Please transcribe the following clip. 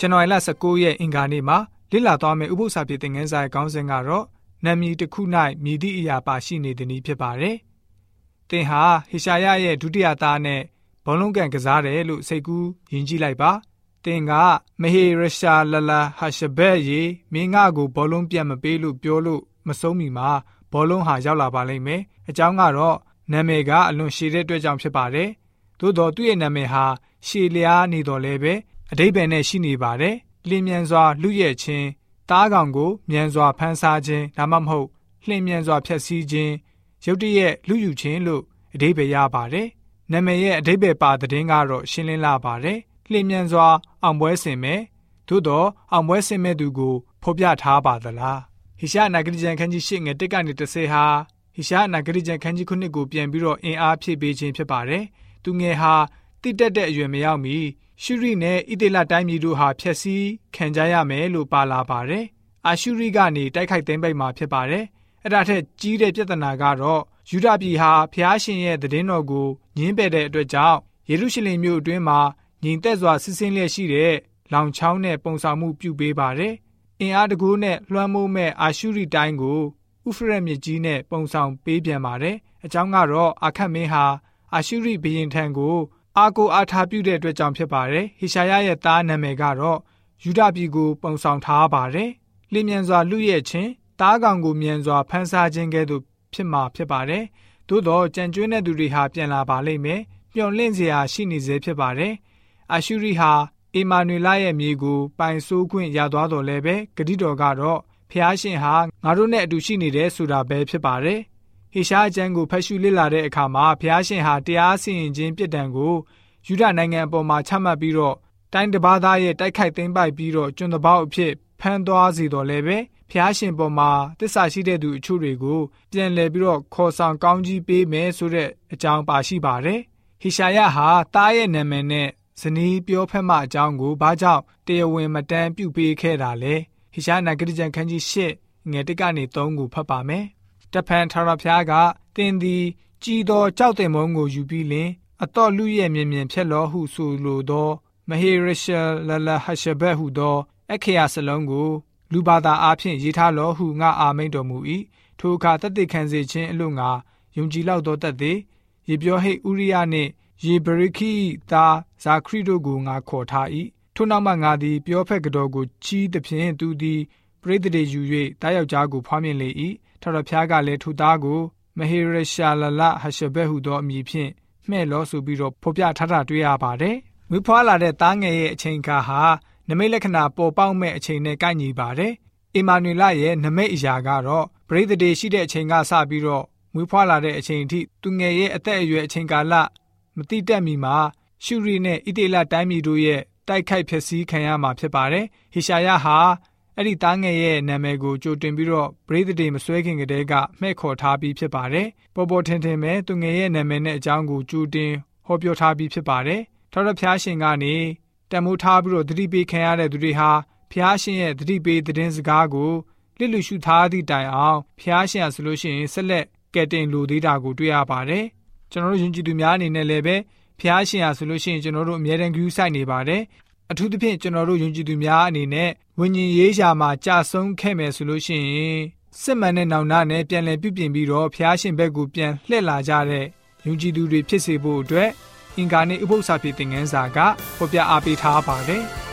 ဇန်နဝါရီလ19ရက်အင်္ဂါနေ့မှာလေ့လာသွားမယ့်ဥပုသ္စာပြေသင်ခန်းစာရဲ့ခေါင်းစဉ်ကတော့နာမည်တစ်ခု၌မြည်သည့်အရာပါရှိနေသည်နည်းဖြစ်ပါတယ်။သင်ဟာဟေရှာယရဲ့ဒုတိယသားနဲ့ဘောလုံးကန်ကစားတယ်လို့စိတ်ကူးယဉ်ကြည့်လိုက်ပါ။သင်ကမဟေရရှာလလာဟာရှဘက်ရေမင်းငါကိုဘောလုံးပြန်မပေးလို့ပြောလို့မဆုံးမီမှာဘောလုံးဟာရောက်လာပါလိမ့်မယ်။အကြောင်းကတော့နာမည်ကအလွန်ရှည်တဲ့အတွက်ကြောင့်ဖြစ်ပါတယ်။သို့တော့သူ့ရဲ့နာမည်ဟာရှည်လျားနေတော်လဲပဲ အတိပ္ပယ်နဲ့ရှိနေပါတယ်။လင်းမြန်စွာလူရဲ့ချင်းတားကောင်ကိုမြန်စွာဖမ်းဆားခြင်းဒါမှမဟုတ်လှင်မြန်စွာဖျက်ဆီးခြင်းရုတ်တရက်လူယူခြင်းလို့အဓိပ္ပာယ်ရပါတယ်။နာမည်ရဲ့အဓိပ္ပာယ်ပါတဲ့ကတော့ရှင်းလင်းလာပါတယ်။လှင်မြန်စွာအောင်ပွဲဆင်မယ်။သို့တော့အောင်ပွဲဆင်မဲ့သူကိုဖော်ပြထားပါသလား။ဟိရှာနာဂရိကျန်ခန်းကြီးရှစ်ငယ်တက်ကနေ30ဟာဟိရှာနာဂရိကျန်ခန်းကြီးခုနှစ်ကိုပြန်ပြီးတော့အင်အားဖြည့်ပေးခြင်းဖြစ်ပါတယ်။သူငယ်ဟာတိတက်တဲ့အရွယ်မရောက်မီ ရှုရိနဲ့ဣသေလတိုင်းပြည်တို့ဟာဖျက်ဆီးခံကြရမယ်လို့ပါလာပါတယ်။အာရှုရိကနေတိုက်ခိုက်သိမ်းပိုက်မှာဖြစ်ပါတယ်။အဲ့ဒါထက်ကြီးတဲ့ပြဿနာကတော့ယူဒပြည်ဟာဖျားရှင်ရဲ့သတင်းတော်ကိုညင်းပယ်တဲ့အတွက်ကြောင့်ယေရုရှလင်မြို့အတွင်းမှာညီသက်စွာစစ်ဆင်းလျက်ရှိတဲ့လောင်ချောင်းနဲ့ပုံဆောင်မှုပြုပေးပါတယ်။အင်အားတကူနဲ့လွှမ်းမိုးမဲ့အာရှုရိတိုင်းကိုဥဖရက်မြစ်ကြီးနဲ့ပုံဆောင်ပေးပြန်ပါတယ်။အကြောင်းကတော့အခတ်မင်းဟာအာရှုရိဘုရင်ထံကို အားကိုအားထားပြုတဲ့အတွက်ကြောင့်ဖြစ်ပါတယ်။ဟေရှာယရဲ့သားနာမည်ကတော့ယူဒပြည်ကိုပုံဆောင်ထားပါတယ်။လင်းမြန်စွာလူရဲ့ချင်းတားကောင်ကိုမြန်စွာဖမ်းဆားခြင်းကဲ့သို့ဖြစ်မှာဖြစ်ပါတယ်။သို့တော့ကြံကျွေးတဲ့သူတွေဟာပြန်လာပါလိမ့်မယ်။မျော်လင့်စရာရှိနေစေဖြစ်ပါတယ်။အာရှုရိဟာအေမာနွေလရဲ့မြေကိုပိုင်ဆိုးခွင့်ရသွားတော်လဲပဲဂတိတော်ကတော့ဖျားရှင်ဟာငါတို့နဲ့အတူရှိနေတယ်ဆိုတာပဲဖြစ်ပါတယ်။ ဟေရှားအကျမ်းကိုဖတ်ရှုလေ့လာတဲ့အခါမှာဘုရားရှင်ဟာတရားစီရင်ခြင်းပြစ်ဒဏ်ကိုယူဒနိုင်ငံအပေါ်မှာချမှတ်ပြီးတော့တိုင်းတစ်ပါးသားရဲ့တိုက်ခိုက်သိမ်းပိုက်ပြီးတော့ကျွန်တပေါက်အဖြစ်ဖမ်းသွားစီတော်လဲပဲဖျားရှင်ပေါ်မှာတစ္ဆာရှိတဲ့သူအချို့တွေကိုပြန်လည်ပြီးတော့ခေါ်ဆောင်ကောင်းကြီးပေးမယ်ဆိုတဲ့အကြောင်းပါရှိပါတယ်။ဟေရှာယဟာတားရဲ့နာမည်နဲ့ဇနီးပြောဖက်မှအကြောင်းကိုဘာကြောင့်တရားဝင်မတန်းပြုပေးခဲ့တာလဲ။ဟေရှာယနဂရိကျန်ခန်းကြီး၈ငယ်၁ကနေ၃ကိုဖတ်ပါမယ်။ တဖန်ထာဝရဘုရားကတင်သည်ကြည်သောကြောက်တင်မုံကိုယူပြီးလင်အတော်လူရဲ့မြင်မြင်ဖြစ်လောဟုဆိုလိုသောမဟေရရှလလဟရှဘက်ဟုသောအခရာစလုံးကိုလူဘာသာအားဖြင့်ရေးထားလောဟုငါအာမိန်တော်မူ၏ထိုအခါတသက်ခံစေခြင်းအလို့ငါယုံကြည်လောက်သောတတ်သည်ရေပြောဟိတ်ဥရိယနှင့်ယေဘရခိသားဇာခရီတို့ကိုငါခေါ်ထား၏ထို့နောက်မှငါသည်ပြောဖက်ကတော်ကိုချီးသဖြင့်သူသည်ပရိသေတွေယူ၍တားယောက်ျားကိုဖွားမြင်လေ၏ ထာဝရဘုရားကလည်းထိုသားကိုမဟေရရှာလလဟရှဘက်ဟုသောအမည်ဖြင့်မှဲ့လို့ဆိုပြီးတော့ဖော်ပြထားတာတွေ့ရပါတယ်။ဝိဖွားလာတဲ့သားငယ်ရဲ့အချိန်ခါဟာနမိတ်လက္ခဏာပေါ်ပေါက်မဲ့အချိန်နဲ့ကိုက်ညီပါတယ်။အီမာနွေလရဲ့နမိတ်အရာကတော့ပရိသတ်တွေရှိတဲ့အချိန်ကစပြီးတော့မွေးဖွားလာတဲ့အချိန်အထိသူငယ်ရဲ့အသက်အရွယ်အချိန်ကာလမတိတက်မီမှာရှုရီနဲ့ဣတေလတိုင်းပြည်တို့ရဲ့တိုက်ခိုက်ဖျက်ဆီးခံရမှာဖြစ်ပါတယ်။ဟေရှာယဟာ အဲ့ဒီသားငယ်ရဲ့နာမည်ကိုကြိုတင်ပြီးတော့ပရိသတ်တွေမဆွဲခင်ကတည်းကမှဲ့ခေါ်ထားပြီးဖြစ်ပါတယ်။ပေါ်ပေါ်ထင်ထင်ပဲသူငယ်ရဲ့နာမည်နဲ့အကြောင်းကိုကြိုတင်ဟောပြောထားပြီးဖြစ်ပါတယ်။ထောက်တော့ဖျားရှင်ကနေတမိုးထားပြီးတော့သတိပေးခံရတဲ့သူတွေဟာဖျားရှင်ရဲ့သတိပေးသတင်းစကားကိုလစ်လူရှုထားသည့်တိုင်အောင်ဖျားရှင်ဆိုလို့ရှိရင်ဆက်လက်ကဲတင်လိုသေးတာကိုတွေ့ရပါတယ်။ကျွန်တော်တို့ယဉ်ကျေးသူများအနေနဲ့လည်းပဲဖျားရှင်ဟာဆိုလို့ရှိရင်ကျွန်တော်တို့အမြဲတမ်းကြည့်ဆိုင်နေပါတယ် အထူးသဖြင့်ကျွန်တော်တို့ယဉ်ကျေးသူများအနေနဲ့ဝိညာဉ်ရေးရှာမှာကြာဆုံးခဲ့မယ်ဆိုလို့ရှိရင်စစ်မှန်တဲ့နောင်နာနဲ့ပြန်လည်ပြုပြင်ပြီးတော့ဖျားရှင်ဘက်ကိုပြန်လှည့်လာကြတဲ့ယုံကြည်သူတွေဖြစ်စေဖို့အတွက်အင်္ဂါနေ့ဥပုသ္စာပြေသင်ခန်းစာကဖော်ပြအားပေးထားပါတယ်။